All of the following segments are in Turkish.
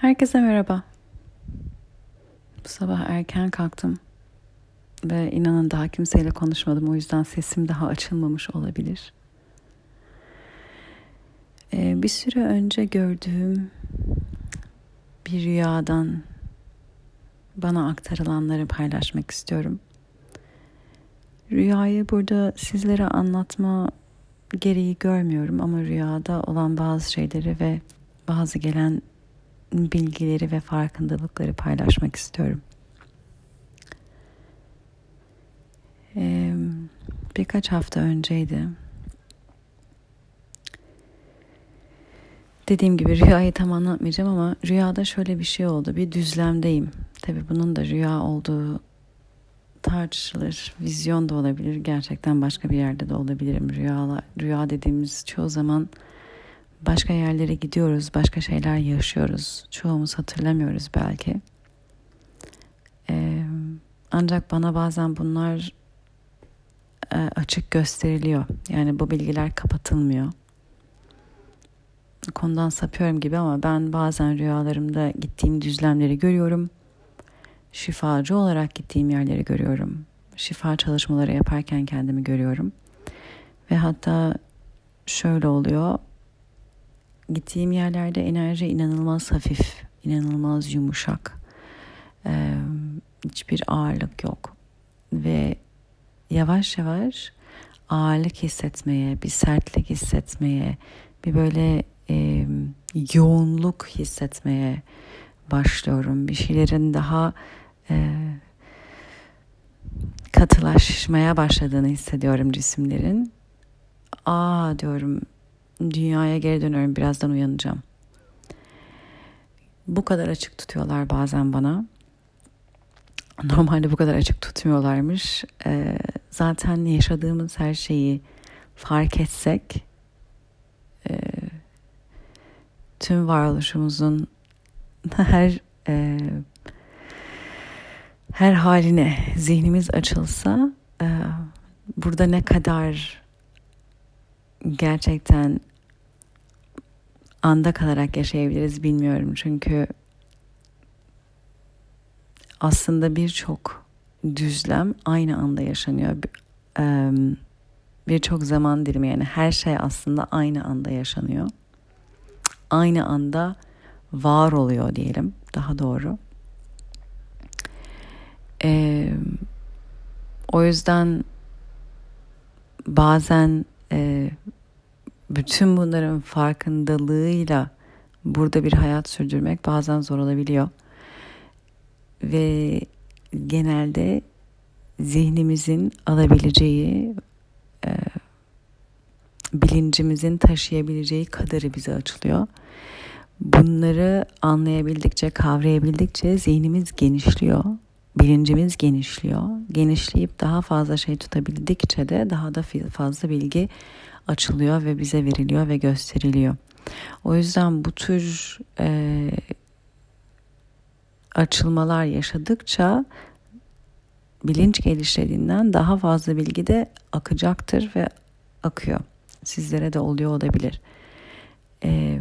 Herkese merhaba. Bu sabah erken kalktım ve inanın daha kimseyle konuşmadım. O yüzden sesim daha açılmamış olabilir. Ee, bir süre önce gördüğüm bir rüyadan bana aktarılanları paylaşmak istiyorum. Rüyayı burada sizlere anlatma gereği görmüyorum ama rüyada olan bazı şeyleri ve bazı gelen bilgileri ve farkındalıkları paylaşmak istiyorum. Ee, birkaç hafta önceydi. Dediğim gibi rüyayı tam anlatmayacağım ama rüyada şöyle bir şey oldu. Bir düzlemdeyim. Tabii bunun da rüya olduğu tartışılır. Vizyon da olabilir. Gerçekten başka bir yerde de olabilirim. Rüyalar, rüya dediğimiz çoğu zaman başka yerlere gidiyoruz, başka şeyler yaşıyoruz. Çoğumuz hatırlamıyoruz belki. Ancak bana bazen bunlar e, açık gösteriliyor. Yani bu bilgiler kapatılmıyor. Konudan sapıyorum gibi ama ben bazen rüyalarımda gittiğim düzlemleri görüyorum. Şifacı olarak gittiğim yerleri görüyorum. Şifa çalışmaları yaparken kendimi görüyorum. Ve hatta şöyle oluyor gittiğim yerlerde enerji inanılmaz hafif, inanılmaz yumuşak. Ee, hiçbir ağırlık yok. Ve yavaş yavaş ağırlık hissetmeye, bir sertlik hissetmeye, bir böyle e, yoğunluk hissetmeye başlıyorum. Bir şeylerin daha e, katılaşmaya başladığını hissediyorum cisimlerin. Aa diyorum dünyaya geri dönüyorum birazdan uyanacağım. Bu kadar açık tutuyorlar bazen bana. Normalde bu kadar açık tutmuyorlarmış. Ee, zaten yaşadığımız her şeyi fark etsek e, tüm varoluşumuzun her e, her haline zihnimiz açılsa e, burada ne kadar gerçekten anda kalarak yaşayabiliriz bilmiyorum. Çünkü aslında birçok düzlem aynı anda yaşanıyor. Birçok zaman dilimi yani her şey aslında aynı anda yaşanıyor. Aynı anda var oluyor diyelim daha doğru. Ee, o yüzden bazen e, bütün bunların farkındalığıyla burada bir hayat sürdürmek bazen zor olabiliyor. Ve genelde zihnimizin alabileceği, e, bilincimizin taşıyabileceği kadarı bize açılıyor. Bunları anlayabildikçe, kavrayabildikçe zihnimiz genişliyor, bilincimiz genişliyor. Genişleyip daha fazla şey tutabildikçe de daha da fazla bilgi açılıyor ve bize veriliyor ve gösteriliyor. O yüzden bu tür e, açılmalar yaşadıkça bilinç gelişlediğinden daha fazla bilgi de akacaktır ve akıyor. Sizlere de oluyor olabilir. Ee,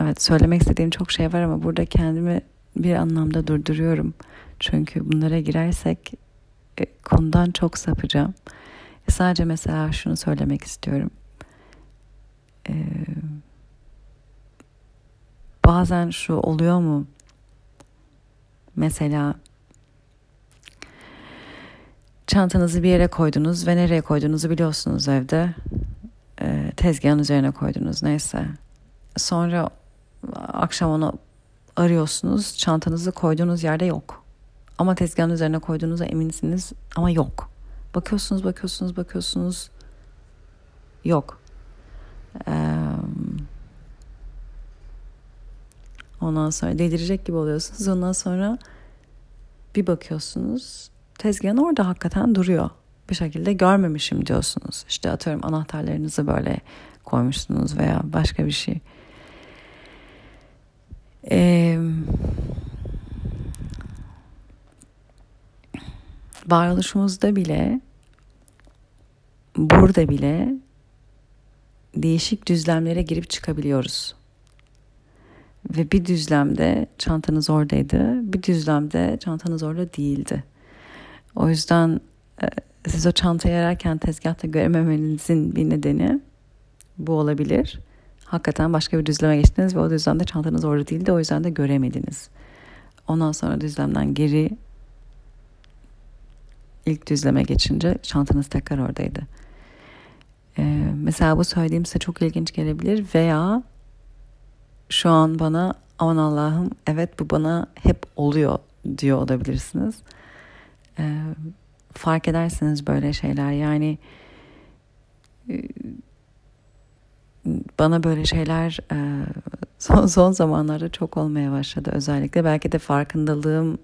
evet söylemek istediğim çok şey var ama burada kendimi bir anlamda durduruyorum. Çünkü bunlara girersek konudan çok sapacağım. E, sadece mesela şunu söylemek istiyorum. Ee, bazen şu oluyor mu? Mesela çantanızı bir yere koydunuz ve nereye koyduğunuzu biliyorsunuz evde. Ee, tezgahın üzerine koydunuz neyse. Sonra akşam onu arıyorsunuz. Çantanızı koyduğunuz yerde yok. Ama tezgahın üzerine koyduğunuza eminsiniz ama yok. Bakıyorsunuz, bakıyorsunuz, bakıyorsunuz. Yok. Ee, ondan sonra delirecek gibi oluyorsunuz. Ondan sonra bir bakıyorsunuz tezgahın orada hakikaten duruyor. Bir şekilde görmemişim diyorsunuz. İşte atıyorum anahtarlarınızı böyle koymuşsunuz veya başka bir şey. Eee varoluşumuzda bile burada bile değişik düzlemlere girip çıkabiliyoruz. Ve bir düzlemde çantanız oradaydı, bir düzlemde çantanız orada değildi. O yüzden e, siz o çantayı ararken tezgahta görememenizin bir nedeni bu olabilir. Hakikaten başka bir düzleme geçtiniz ve o düzlemde çantanız orada değildi. O yüzden de göremediniz. Ondan sonra düzlemden geri ilk düzleme geçince çantanız tekrar oradaydı. Ee, mesela bu söylediğim size çok ilginç gelebilir veya şu an bana aman Allah'ım evet bu bana hep oluyor diyor olabilirsiniz. Ee, fark edersiniz böyle şeyler yani e, bana böyle şeyler e, son, son zamanlarda çok olmaya başladı özellikle belki de farkındalığım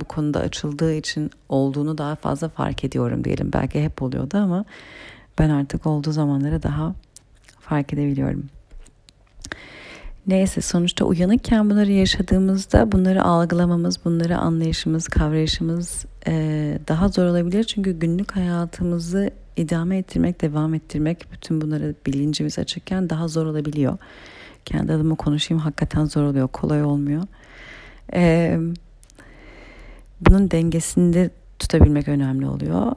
bu konuda açıldığı için olduğunu daha fazla fark ediyorum diyelim belki hep oluyordu ama ben artık olduğu zamanları daha fark edebiliyorum. Neyse sonuçta uyanıkken bunları yaşadığımızda bunları algılamamız, bunları anlayışımız, kavrayışımız e, daha zor olabilir. Çünkü günlük hayatımızı idame ettirmek, devam ettirmek bütün bunları bilincimiz açıkken daha zor olabiliyor. Kendi adıma konuşayım hakikaten zor oluyor, kolay olmuyor. E, bunun dengesinde tutabilmek önemli oluyor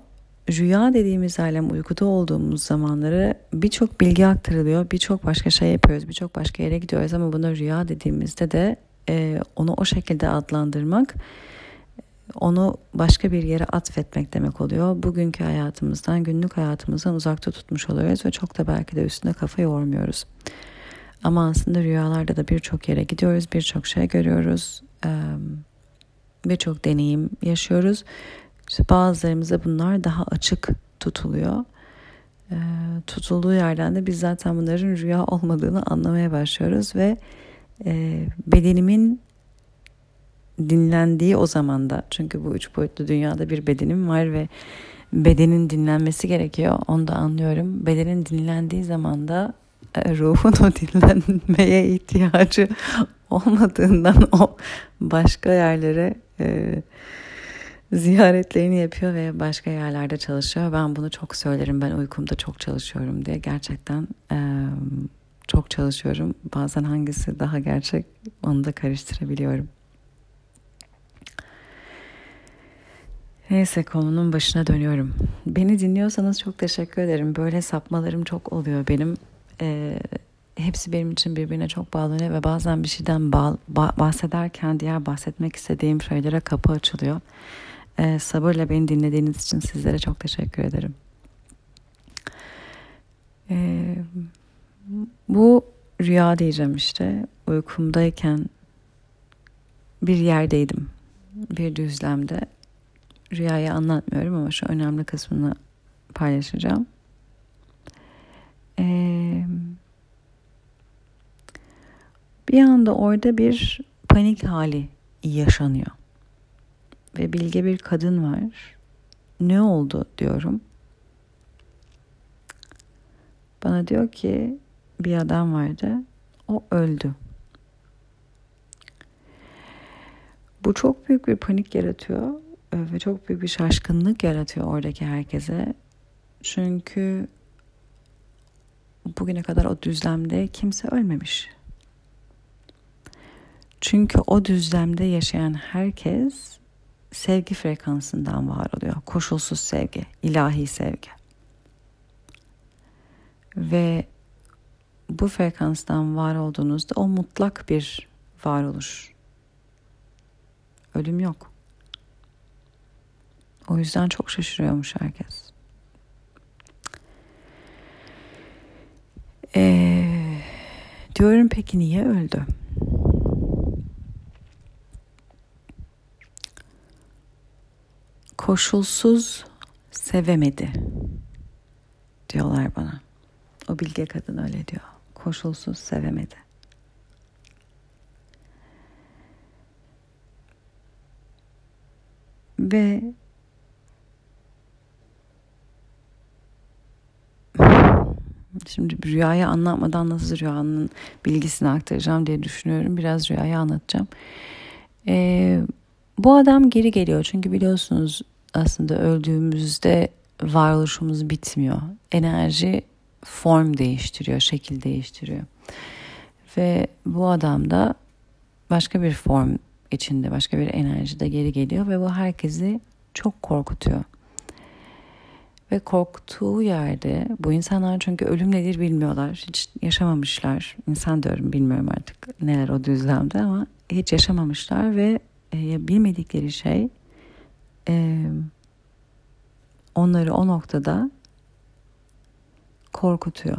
rüya dediğimiz alem uykuda olduğumuz zamanları birçok bilgi aktarılıyor. Birçok başka şey yapıyoruz. Birçok başka yere gidiyoruz ama buna rüya dediğimizde de e, onu o şekilde adlandırmak onu başka bir yere atfetmek demek oluyor. Bugünkü hayatımızdan, günlük hayatımızdan uzakta tutmuş oluyoruz ve çok da belki de üstüne kafa yormuyoruz. Ama aslında rüyalarda da birçok yere gidiyoruz, birçok şey görüyoruz, birçok deneyim yaşıyoruz işte bazılarımıza bunlar daha açık tutuluyor. E, tutulduğu yerden de biz zaten bunların rüya olmadığını anlamaya başlıyoruz ve e, bedenimin dinlendiği o zamanda çünkü bu üç boyutlu dünyada bir bedenim var ve bedenin dinlenmesi gerekiyor onu da anlıyorum bedenin dinlendiği zamanda e, ruhun o dinlenmeye ihtiyacı olmadığından o başka yerlere e, ziyaretlerini yapıyor ve başka yerlerde çalışıyor. Ben bunu çok söylerim. Ben uykumda çok çalışıyorum diye. Gerçekten e, çok çalışıyorum. Bazen hangisi daha gerçek onu da karıştırabiliyorum. Neyse konunun başına dönüyorum. Beni dinliyorsanız çok teşekkür ederim. Böyle sapmalarım çok oluyor benim. E, hepsi benim için birbirine çok bağlanıyor ve bazen bir şeyden bah, bahsederken diğer bahsetmek istediğim şeylere kapı açılıyor. Ee, sabırla beni dinlediğiniz için sizlere çok teşekkür ederim. Ee, bu rüya diyeceğim işte. Uykumdayken bir yerdeydim. Bir düzlemde. Rüyayı anlatmıyorum ama şu önemli kısmını paylaşacağım. Ee, bir anda orada bir panik hali yaşanıyor ve bilge bir kadın var. Ne oldu diyorum. Bana diyor ki bir adam vardı. O öldü. Bu çok büyük bir panik yaratıyor ve çok büyük bir şaşkınlık yaratıyor oradaki herkese. Çünkü bugüne kadar o düzlemde kimse ölmemiş. Çünkü o düzlemde yaşayan herkes sevgi frekansından var oluyor. Koşulsuz sevgi, ilahi sevgi. Ve bu frekanstan var olduğunuzda o mutlak bir varoluş. Ölüm yok. O yüzden çok şaşırıyormuş herkes. Ee, diyorum peki niye öldü? Koşulsuz sevemedi diyorlar bana. O bilge kadın öyle diyor. Koşulsuz sevemedi. Ve Şimdi rüyayı anlatmadan nasıl rüyanın bilgisini aktaracağım diye düşünüyorum. Biraz rüyayı anlatacağım. Ee, bu adam geri geliyor çünkü biliyorsunuz aslında öldüğümüzde varoluşumuz bitmiyor. Enerji form değiştiriyor, şekil değiştiriyor. Ve bu adam da başka bir form içinde, başka bir enerjide geri geliyor ve bu herkesi çok korkutuyor. Ve korktuğu yerde bu insanlar çünkü ölüm nedir bilmiyorlar. Hiç yaşamamışlar. İnsan diyorum bilmiyorum artık neler o düzlemde ama hiç yaşamamışlar ve e, bilmedikleri şey e, onları o noktada korkutuyor.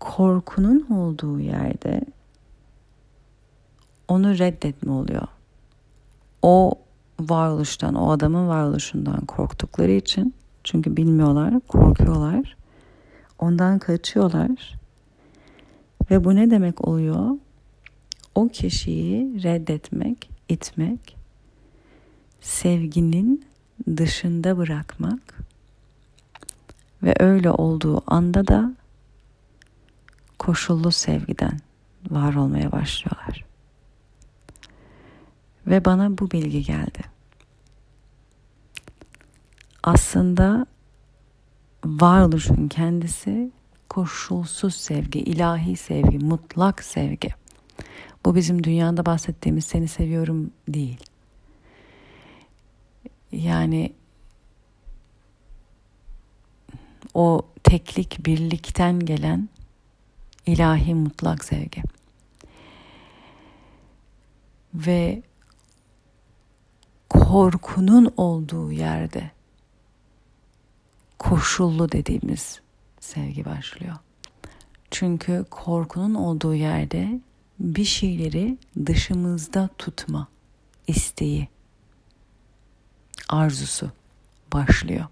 Korkunun olduğu yerde onu reddetme oluyor. O varoluştan, o adamın varoluşundan korktukları için çünkü bilmiyorlar, korkuyorlar. Ondan kaçıyorlar. Ve bu ne demek oluyor? O kişiyi reddetmek, itmek, sevginin dışında bırakmak ve öyle olduğu anda da koşullu sevgiden var olmaya başlıyorlar. Ve bana bu bilgi geldi. Aslında varoluşun kendisi koşulsuz sevgi, ilahi sevgi, mutlak sevgi. Bu bizim dünyada bahsettiğimiz seni seviyorum değil. Yani o teklik, birlikten gelen ilahi mutlak sevgi. Ve korkunun olduğu yerde koşullu dediğimiz sevgi başlıyor. Çünkü korkunun olduğu yerde bir şeyleri dışımızda tutma isteği, arzusu başlıyor.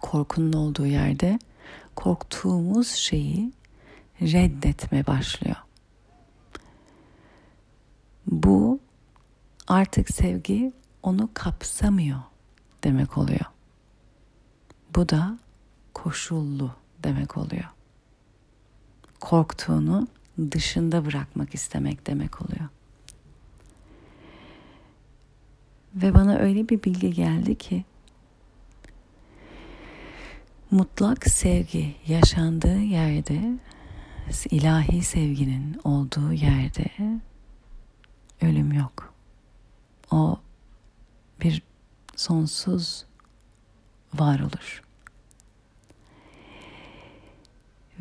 Korkunun olduğu yerde korktuğumuz şeyi reddetme başlıyor. Bu artık sevgi onu kapsamıyor demek oluyor. Bu da koşullu demek oluyor. Korktuğunu dışında bırakmak istemek demek oluyor. Ve bana öyle bir bilgi geldi ki mutlak sevgi yaşandığı yerde ilahi sevginin olduğu yerde ölüm yok. O bir sonsuz var olur.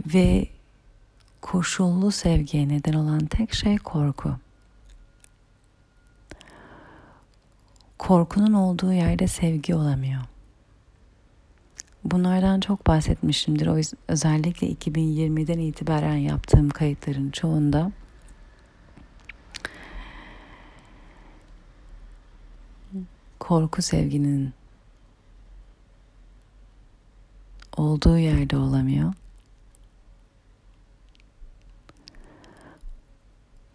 Ve koşullu sevgiye neden olan tek şey korku. Korkunun olduğu yerde sevgi olamıyor. Bunlardan çok bahsetmişimdir. O özellikle 2020'den itibaren yaptığım kayıtların çoğunda korku sevginin olduğu yerde olamıyor.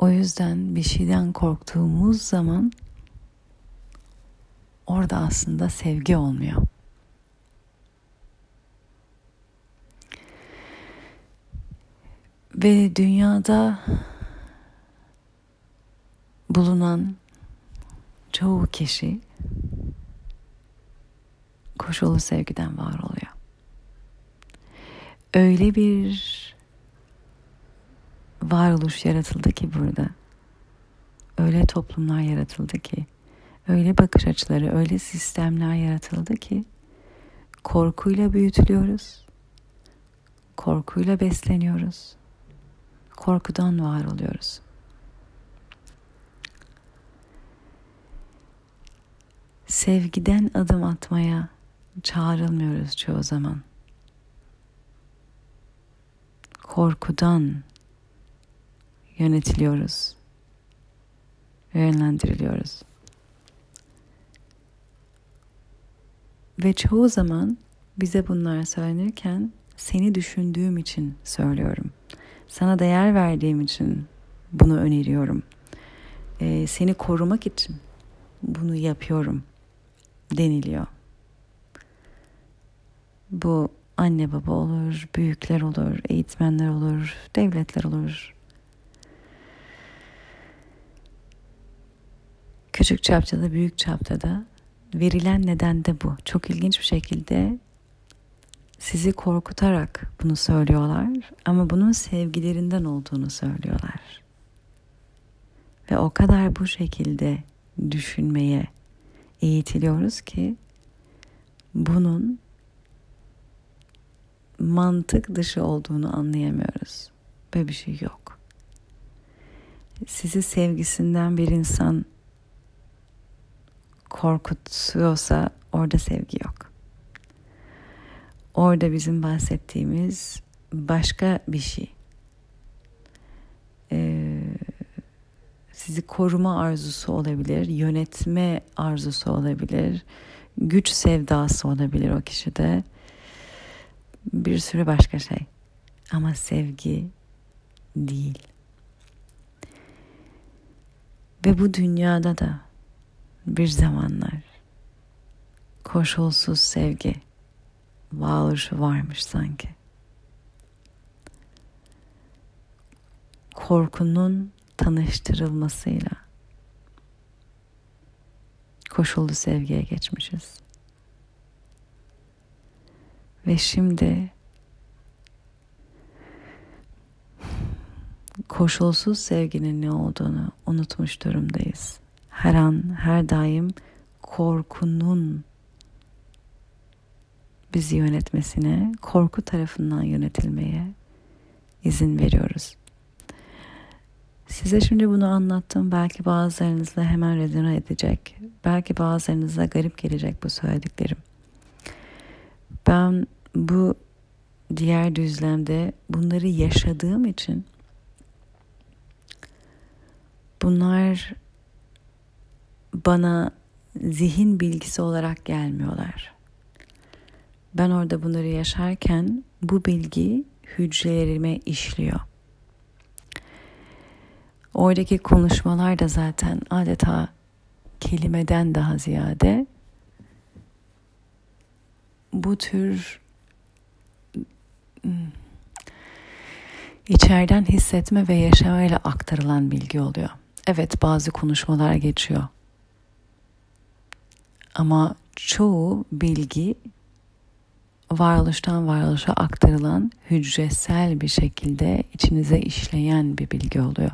O yüzden bir şeyden korktuğumuz zaman orada aslında sevgi olmuyor. Ve dünyada bulunan çoğu kişi koşulu sevgiden var oluyor. Öyle bir varoluş yaratıldı ki burada. Öyle toplumlar yaratıldı ki, öyle bakış açıları, öyle sistemler yaratıldı ki korkuyla büyütülüyoruz. Korkuyla besleniyoruz. Korkudan var oluyoruz. Sevgiden adım atmaya çağrılmıyoruz çoğu zaman. Korkudan yönetiliyoruz. Yönlendiriliyoruz. Ve çoğu zaman bize bunlar söylenirken seni düşündüğüm için söylüyorum. Sana değer verdiğim için bunu öneriyorum. Ee, seni korumak için bunu yapıyorum deniliyor. Bu anne baba olur, büyükler olur, eğitmenler olur, devletler olur. Küçük çapta da büyük çapta da verilen neden de bu. Çok ilginç bir şekilde sizi korkutarak bunu söylüyorlar ama bunun sevgilerinden olduğunu söylüyorlar. Ve o kadar bu şekilde düşünmeye eğitiliyoruz ki bunun mantık dışı olduğunu anlayamıyoruz. Böyle bir şey yok. Sizi sevgisinden bir insan korkutuyorsa orada sevgi yok. Orada bizim bahsettiğimiz başka bir şey. Ee, sizi koruma arzusu olabilir, yönetme arzusu olabilir, güç sevdası olabilir o kişide. Bir sürü başka şey. Ama sevgi değil. Ve bu dünyada da bir zamanlar koşulsuz sevgi varoluşu varmış sanki. Korkunun tanıştırılmasıyla koşullu sevgiye geçmişiz. Ve şimdi koşulsuz sevginin ne olduğunu unutmuş durumdayız. Her an, her daim korkunun bizi yönetmesine, korku tarafından yönetilmeye izin veriyoruz. Size şimdi bunu anlattım. Belki bazılarınızla hemen rezone edecek. Belki bazılarınıza garip gelecek bu söylediklerim. Ben bu diğer düzlemde bunları yaşadığım için bunlar bana zihin bilgisi olarak gelmiyorlar. Ben orada bunları yaşarken bu bilgi hücrelerime işliyor. Oradaki konuşmalar da zaten adeta kelimeden daha ziyade bu tür hmm, içeriden hissetme ve yaşamayla aktarılan bilgi oluyor. Evet bazı konuşmalar geçiyor. Ama çoğu bilgi varoluştan varoluşa aktarılan hücresel bir şekilde içinize işleyen bir bilgi oluyor.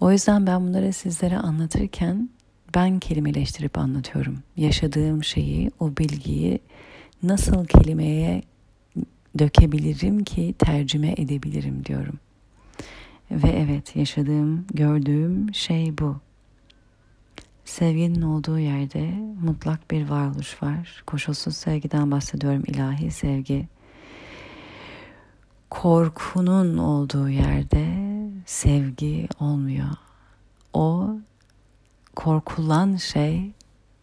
O yüzden ben bunları sizlere anlatırken ben kelimeleştirip anlatıyorum. Yaşadığım şeyi, o bilgiyi nasıl kelimeye dökebilirim ki tercüme edebilirim diyorum. Ve evet yaşadığım, gördüğüm şey bu. Sevginin olduğu yerde mutlak bir varoluş var. Koşulsuz sevgiden bahsediyorum, ilahi sevgi. Korkunun olduğu yerde sevgi olmuyor. O korkulan şey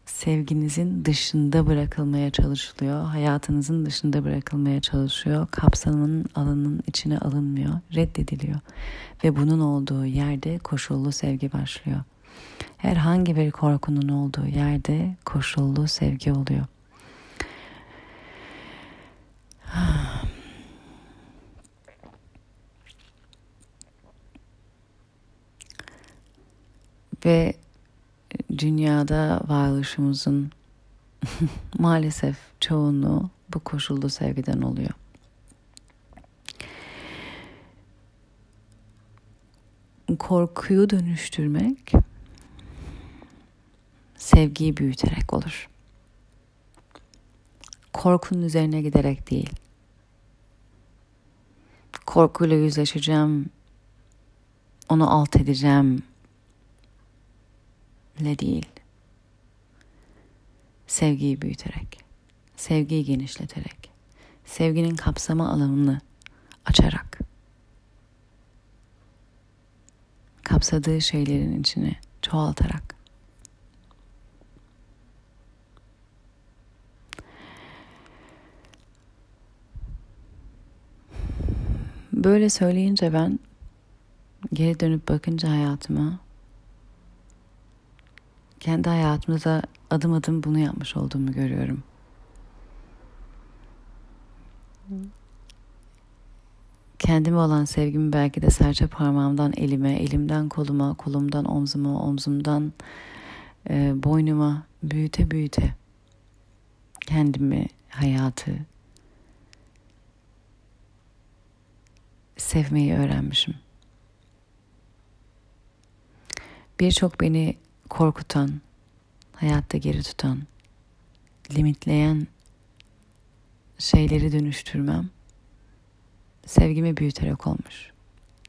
sevginizin dışında bırakılmaya çalışılıyor. Hayatınızın dışında bırakılmaya çalışıyor. Kapsamının alanının içine alınmıyor, reddediliyor. Ve bunun olduğu yerde koşullu sevgi başlıyor. Herhangi bir korkunun olduğu yerde koşullu sevgi oluyor. Ve dünyada varoluşumuzun maalesef çoğunluğu bu koşullu sevgiden oluyor. Korkuyu dönüştürmek sevgiyi büyüterek olur. Korkunun üzerine giderek değil. Korkuyla yüzleşeceğim, onu alt edeceğim, ile değil. Sevgiyi büyüterek, sevgiyi genişleterek, sevginin kapsama alanını açarak, kapsadığı şeylerin içine çoğaltarak. Böyle söyleyince ben geri dönüp bakınca hayatıma kendi hayatımda adım adım bunu yapmış olduğumu görüyorum. Kendime olan sevgimi belki de serçe parmağımdan elime, elimden koluma, kolumdan omzuma, omzumdan e, boynuma büyüte büyüte kendimi, hayatı sevmeyi öğrenmişim. Birçok beni korkutan, hayatta geri tutan, limitleyen şeyleri dönüştürmem sevgimi büyüterek olmuş.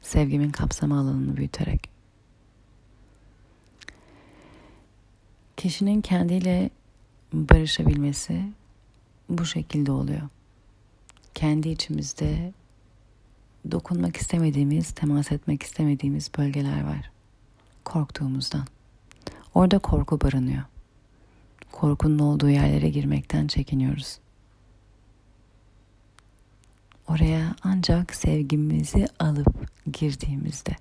Sevgimin kapsama alanını büyüterek. Kişinin kendiyle barışabilmesi bu şekilde oluyor. Kendi içimizde dokunmak istemediğimiz, temas etmek istemediğimiz bölgeler var. Korktuğumuzdan. Orada korku barınıyor. Korkunun olduğu yerlere girmekten çekiniyoruz. Oraya ancak sevgimizi alıp girdiğimizde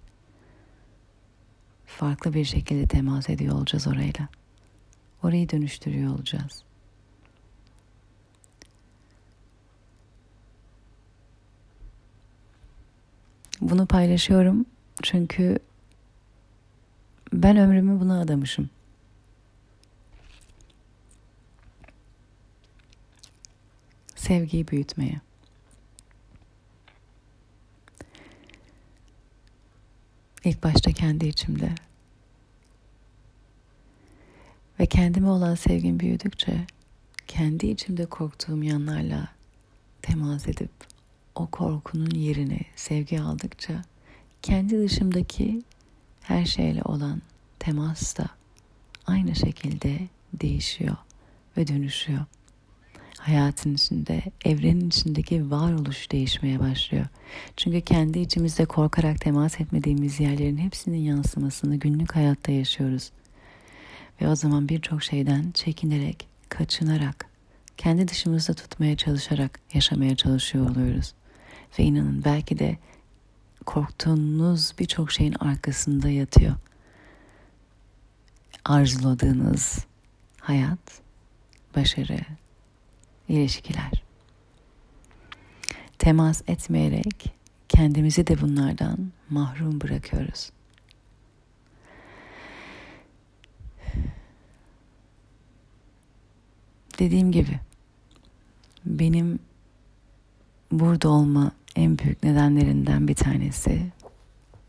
farklı bir şekilde temas ediyor olacağız orayla. Orayı dönüştürüyor olacağız. Bunu paylaşıyorum çünkü ben ömrümü buna adamışım. Sevgiyi büyütmeye. İlk başta kendi içimde. Ve kendime olan sevgim büyüdükçe kendi içimde korktuğum yanlarla temas edip o korkunun yerini sevgi aldıkça kendi dışımdaki her şeyle olan temas da aynı şekilde değişiyor ve dönüşüyor. Hayatın içinde, evrenin içindeki varoluş değişmeye başlıyor. Çünkü kendi içimizde korkarak temas etmediğimiz yerlerin hepsinin yansımasını günlük hayatta yaşıyoruz. Ve o zaman birçok şeyden çekinerek, kaçınarak, kendi dışımızda tutmaya çalışarak yaşamaya çalışıyor oluyoruz. Ve inanın belki de korktuğunuz birçok şeyin arkasında yatıyor. Arzuladığınız hayat, başarı, ilişkiler. Temas etmeyerek kendimizi de bunlardan mahrum bırakıyoruz. Dediğim gibi benim burada olma en büyük nedenlerinden bir tanesi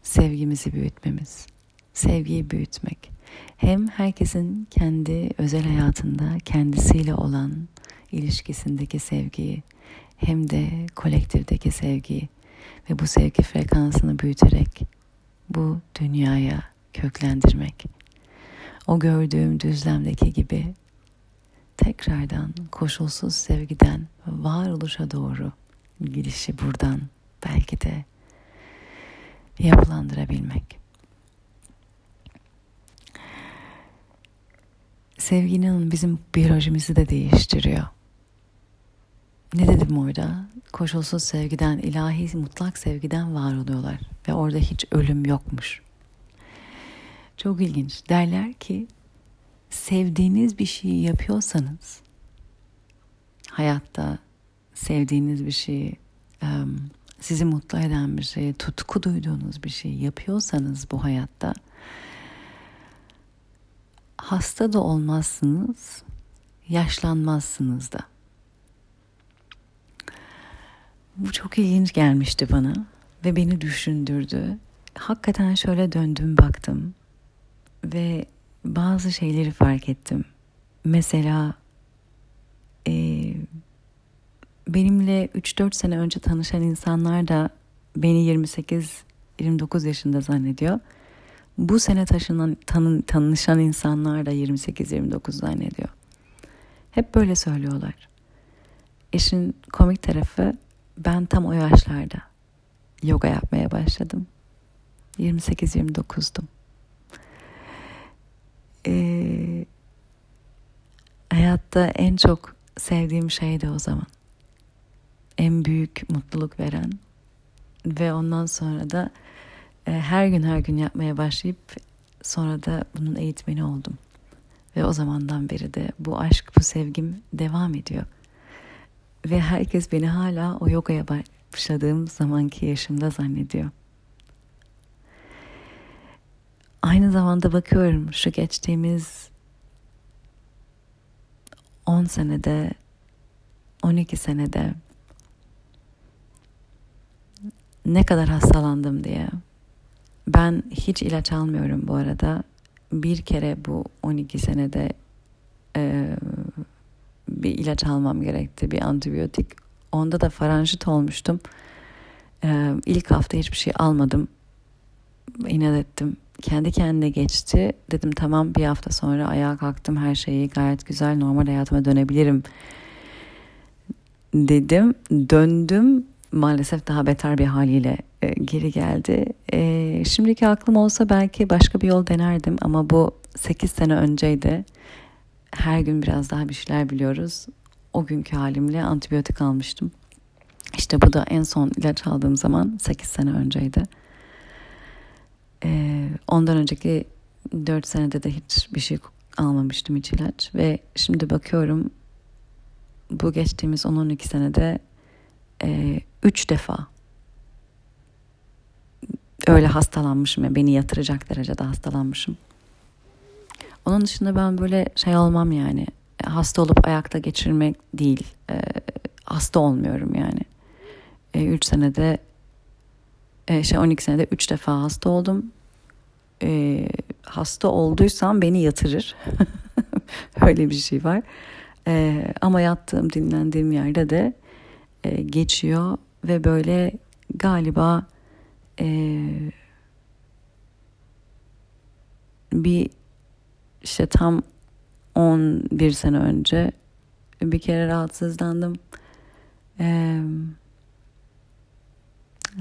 sevgimizi büyütmemiz. Sevgiyi büyütmek. Hem herkesin kendi özel hayatında kendisiyle olan ilişkisindeki sevgiyi hem de kolektifteki sevgiyi ve bu sevgi frekansını büyüterek bu dünyaya köklendirmek. O gördüğüm düzlemdeki gibi tekrardan koşulsuz sevgiden varoluşa doğru gidişi buradan belki de yapılandırabilmek. Sevginin bizim biyolojimizi de değiştiriyor. Ne dedim orada? Koşulsuz sevgiden, ilahi mutlak sevgiden var oluyorlar ve orada hiç ölüm yokmuş. Çok ilginç. Derler ki sevdiğiniz bir şeyi yapıyorsanız hayatta sevdiğiniz bir şeyi sizi mutlu eden bir şeyi tutku duyduğunuz bir şeyi yapıyorsanız bu hayatta hasta da olmazsınız yaşlanmazsınız da bu çok ilginç gelmişti bana ve beni düşündürdü hakikaten şöyle döndüm baktım ve bazı şeyleri fark ettim. Mesela e, benimle 3-4 sene önce tanışan insanlar da beni 28-29 yaşında zannediyor. Bu sene taşınan, tanı, tanışan insanlar da 28-29 zannediyor. Hep böyle söylüyorlar. İşin komik tarafı ben tam o yaşlarda yoga yapmaya başladım. 28-29'dum e, hayatta en çok sevdiğim şey de o zaman. En büyük mutluluk veren ve ondan sonra da e, her gün her gün yapmaya başlayıp sonra da bunun eğitmeni oldum. Ve o zamandan beri de bu aşk, bu sevgim devam ediyor. Ve herkes beni hala o yogaya başladığım zamanki yaşımda zannediyor. Aynı zamanda bakıyorum şu geçtiğimiz 10 senede 12 senede ne kadar hastalandım diye. Ben hiç ilaç almıyorum bu arada. Bir kere bu 12 senede e, bir ilaç almam gerekti. Bir antibiyotik. Onda da faranjit olmuştum. E, ilk hafta hiçbir şey almadım. İnat ettim. Kendi kendine geçti. Dedim tamam bir hafta sonra ayağa kalktım. Her şeyi gayet güzel normal hayatıma dönebilirim dedim. Döndüm maalesef daha beter bir haliyle e, geri geldi. E, şimdiki aklım olsa belki başka bir yol denerdim ama bu 8 sene önceydi. Her gün biraz daha bir şeyler biliyoruz. O günkü halimle antibiyotik almıştım. İşte bu da en son ilaç aldığım zaman 8 sene önceydi. E, ondan önceki 4 senede de hiçbir şey almamıştım hiç ilaç. Ve şimdi bakıyorum bu geçtiğimiz 10-12 senede e, üç defa öyle hastalanmışım ya beni yatıracak derecede hastalanmışım. Onun dışında ben böyle şey olmam yani hasta olup ayakta geçirmek değil e, hasta olmuyorum yani. E, üç senede e, şey 12 senede üç defa hasta oldum. E, hasta olduysam beni yatırır. öyle bir şey var. E, ama yattığım dinlendiğim yerde de e, geçiyor ve böyle galiba e, bir işte tam 11 sene önce bir kere rahatsızlandım. E,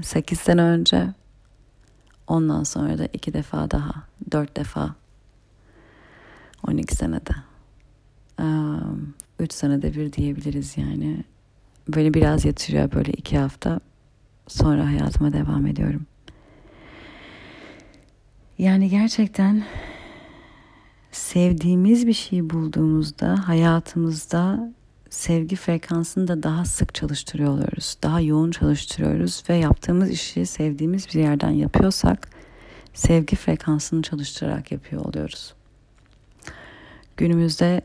8 sene önce ondan sonra da iki defa daha dört defa 12 senede. Um, üç senede bir diyebiliriz yani. Beni biraz yatırıyor böyle iki hafta. Sonra hayatıma devam ediyorum. Yani gerçekten sevdiğimiz bir şey bulduğumuzda hayatımızda sevgi frekansını da daha sık çalıştırıyor oluyoruz. Daha yoğun çalıştırıyoruz ve yaptığımız işi sevdiğimiz bir yerden yapıyorsak sevgi frekansını çalıştırarak yapıyor oluyoruz. Günümüzde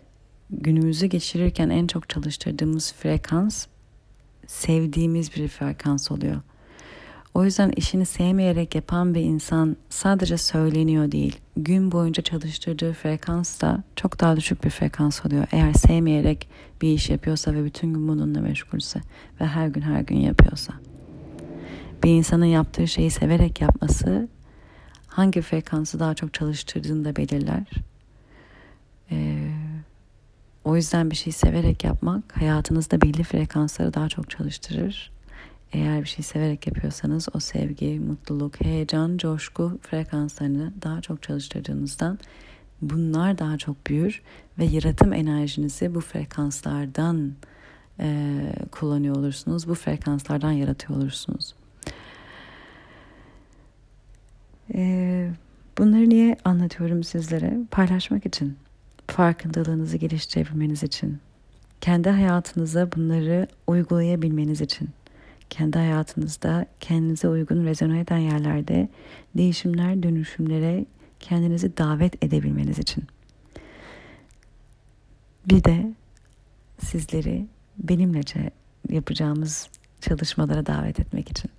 günümüzü geçirirken en çok çalıştırdığımız frekans sevdiğimiz bir frekans oluyor. O yüzden işini sevmeyerek yapan bir insan sadece söyleniyor değil. Gün boyunca çalıştırdığı frekans da çok daha düşük bir frekans oluyor. Eğer sevmeyerek bir iş yapıyorsa ve bütün gün bununla meşgulse ve her gün her gün yapıyorsa. Bir insanın yaptığı şeyi severek yapması hangi frekansı daha çok çalıştırdığını da belirler. Ee, o yüzden bir şey severek yapmak hayatınızda belli frekansları daha çok çalıştırır. Eğer bir şey severek yapıyorsanız o sevgi, mutluluk, heyecan, coşku frekanslarını daha çok çalıştırdığınızdan bunlar daha çok büyür ve yaratım enerjinizi bu frekanslardan e, kullanıyor olursunuz. Bu frekanslardan yaratıyor olursunuz. E, bunları niye anlatıyorum sizlere? Paylaşmak için farkındalığınızı geliştirebilmeniz için, kendi hayatınıza bunları uygulayabilmeniz için, kendi hayatınızda kendinize uygun rezone eden yerlerde değişimler, dönüşümlere kendinizi davet edebilmeniz için. Bir de sizleri benimlece yapacağımız çalışmalara davet etmek için.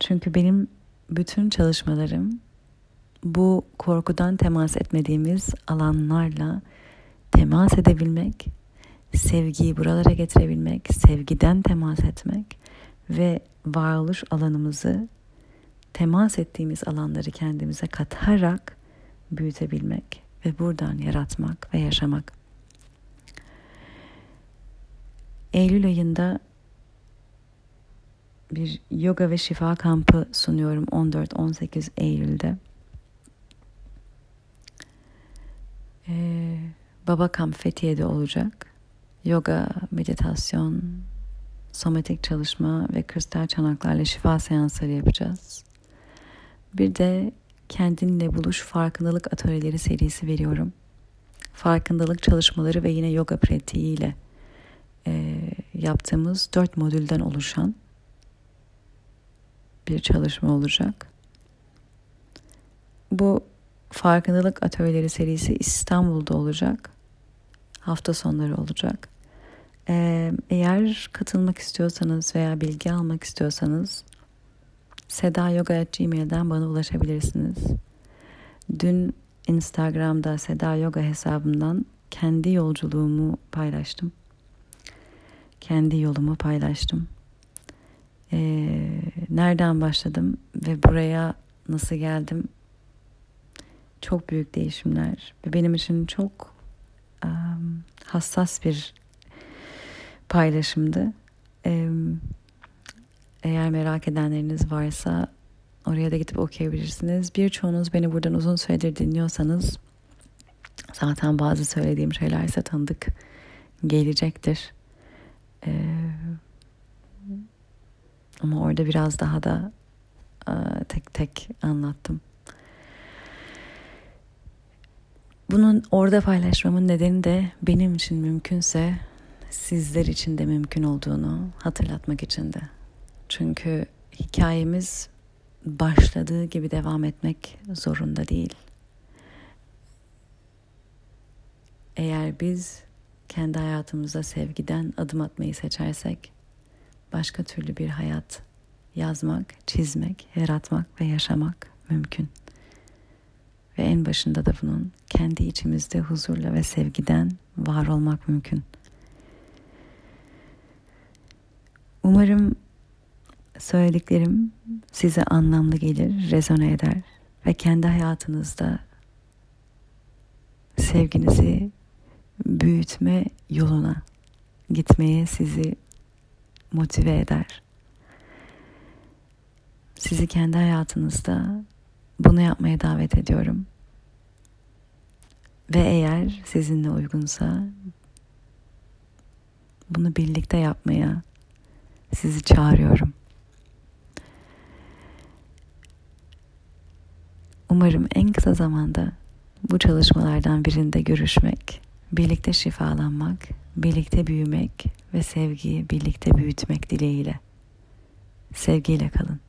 Çünkü benim bütün çalışmalarım bu korkudan temas etmediğimiz alanlarla temas edebilmek, sevgiyi buralara getirebilmek, sevgiden temas etmek ve varoluş alanımızı temas ettiğimiz alanları kendimize katarak büyütebilmek ve buradan yaratmak ve yaşamak. Eylül ayında bir yoga ve şifa kampı sunuyorum 14-18 Eylül'de. Ee, Baba Kamp Fethiye'de olacak. Yoga, meditasyon, somatik çalışma ve kristal çanaklarla şifa seansları yapacağız. Bir de kendinle buluş farkındalık atölyeleri serisi veriyorum. Farkındalık çalışmaları ve yine yoga pratiğiyle e, yaptığımız dört modülden oluşan bir çalışma olacak. Bu farkındalık atölyeleri serisi İstanbul'da olacak. Hafta sonları olacak. Ee, eğer katılmak istiyorsanız veya bilgi almak istiyorsanız sedayoga.gmail'den bana ulaşabilirsiniz. Dün Instagram'da Seda Yoga hesabımdan kendi yolculuğumu paylaştım. Kendi yolumu paylaştım. Ee, nereden başladım ve buraya nasıl geldim? Çok büyük değişimler ve benim için çok um, hassas bir paylaşımdı. Ee, eğer merak edenleriniz varsa oraya da gidip okuyabilirsiniz. Birçoğunuz beni buradan uzun süredir dinliyorsanız zaten bazı söylediğim şeyler ise tanıdık gelecektir. Ee, ama orada biraz daha da tek tek anlattım. Bunun orada paylaşmamın nedeni de benim için mümkünse sizler için de mümkün olduğunu hatırlatmak içindi. Çünkü hikayemiz başladığı gibi devam etmek zorunda değil. Eğer biz kendi hayatımızda sevgiden adım atmayı seçersek başka türlü bir hayat yazmak, çizmek, yaratmak ve yaşamak mümkün. Ve en başında da bunun kendi içimizde huzurla ve sevgiden var olmak mümkün. Umarım söylediklerim size anlamlı gelir, rezone eder ve kendi hayatınızda sevginizi büyütme yoluna gitmeye sizi motive eder. Sizi kendi hayatınızda bunu yapmaya davet ediyorum. Ve eğer sizinle uygunsa bunu birlikte yapmaya sizi çağırıyorum. Umarım en kısa zamanda bu çalışmalardan birinde görüşmek, birlikte şifalanmak, birlikte büyümek ve sevgiyi birlikte büyütmek dileğiyle. Sevgiyle kalın.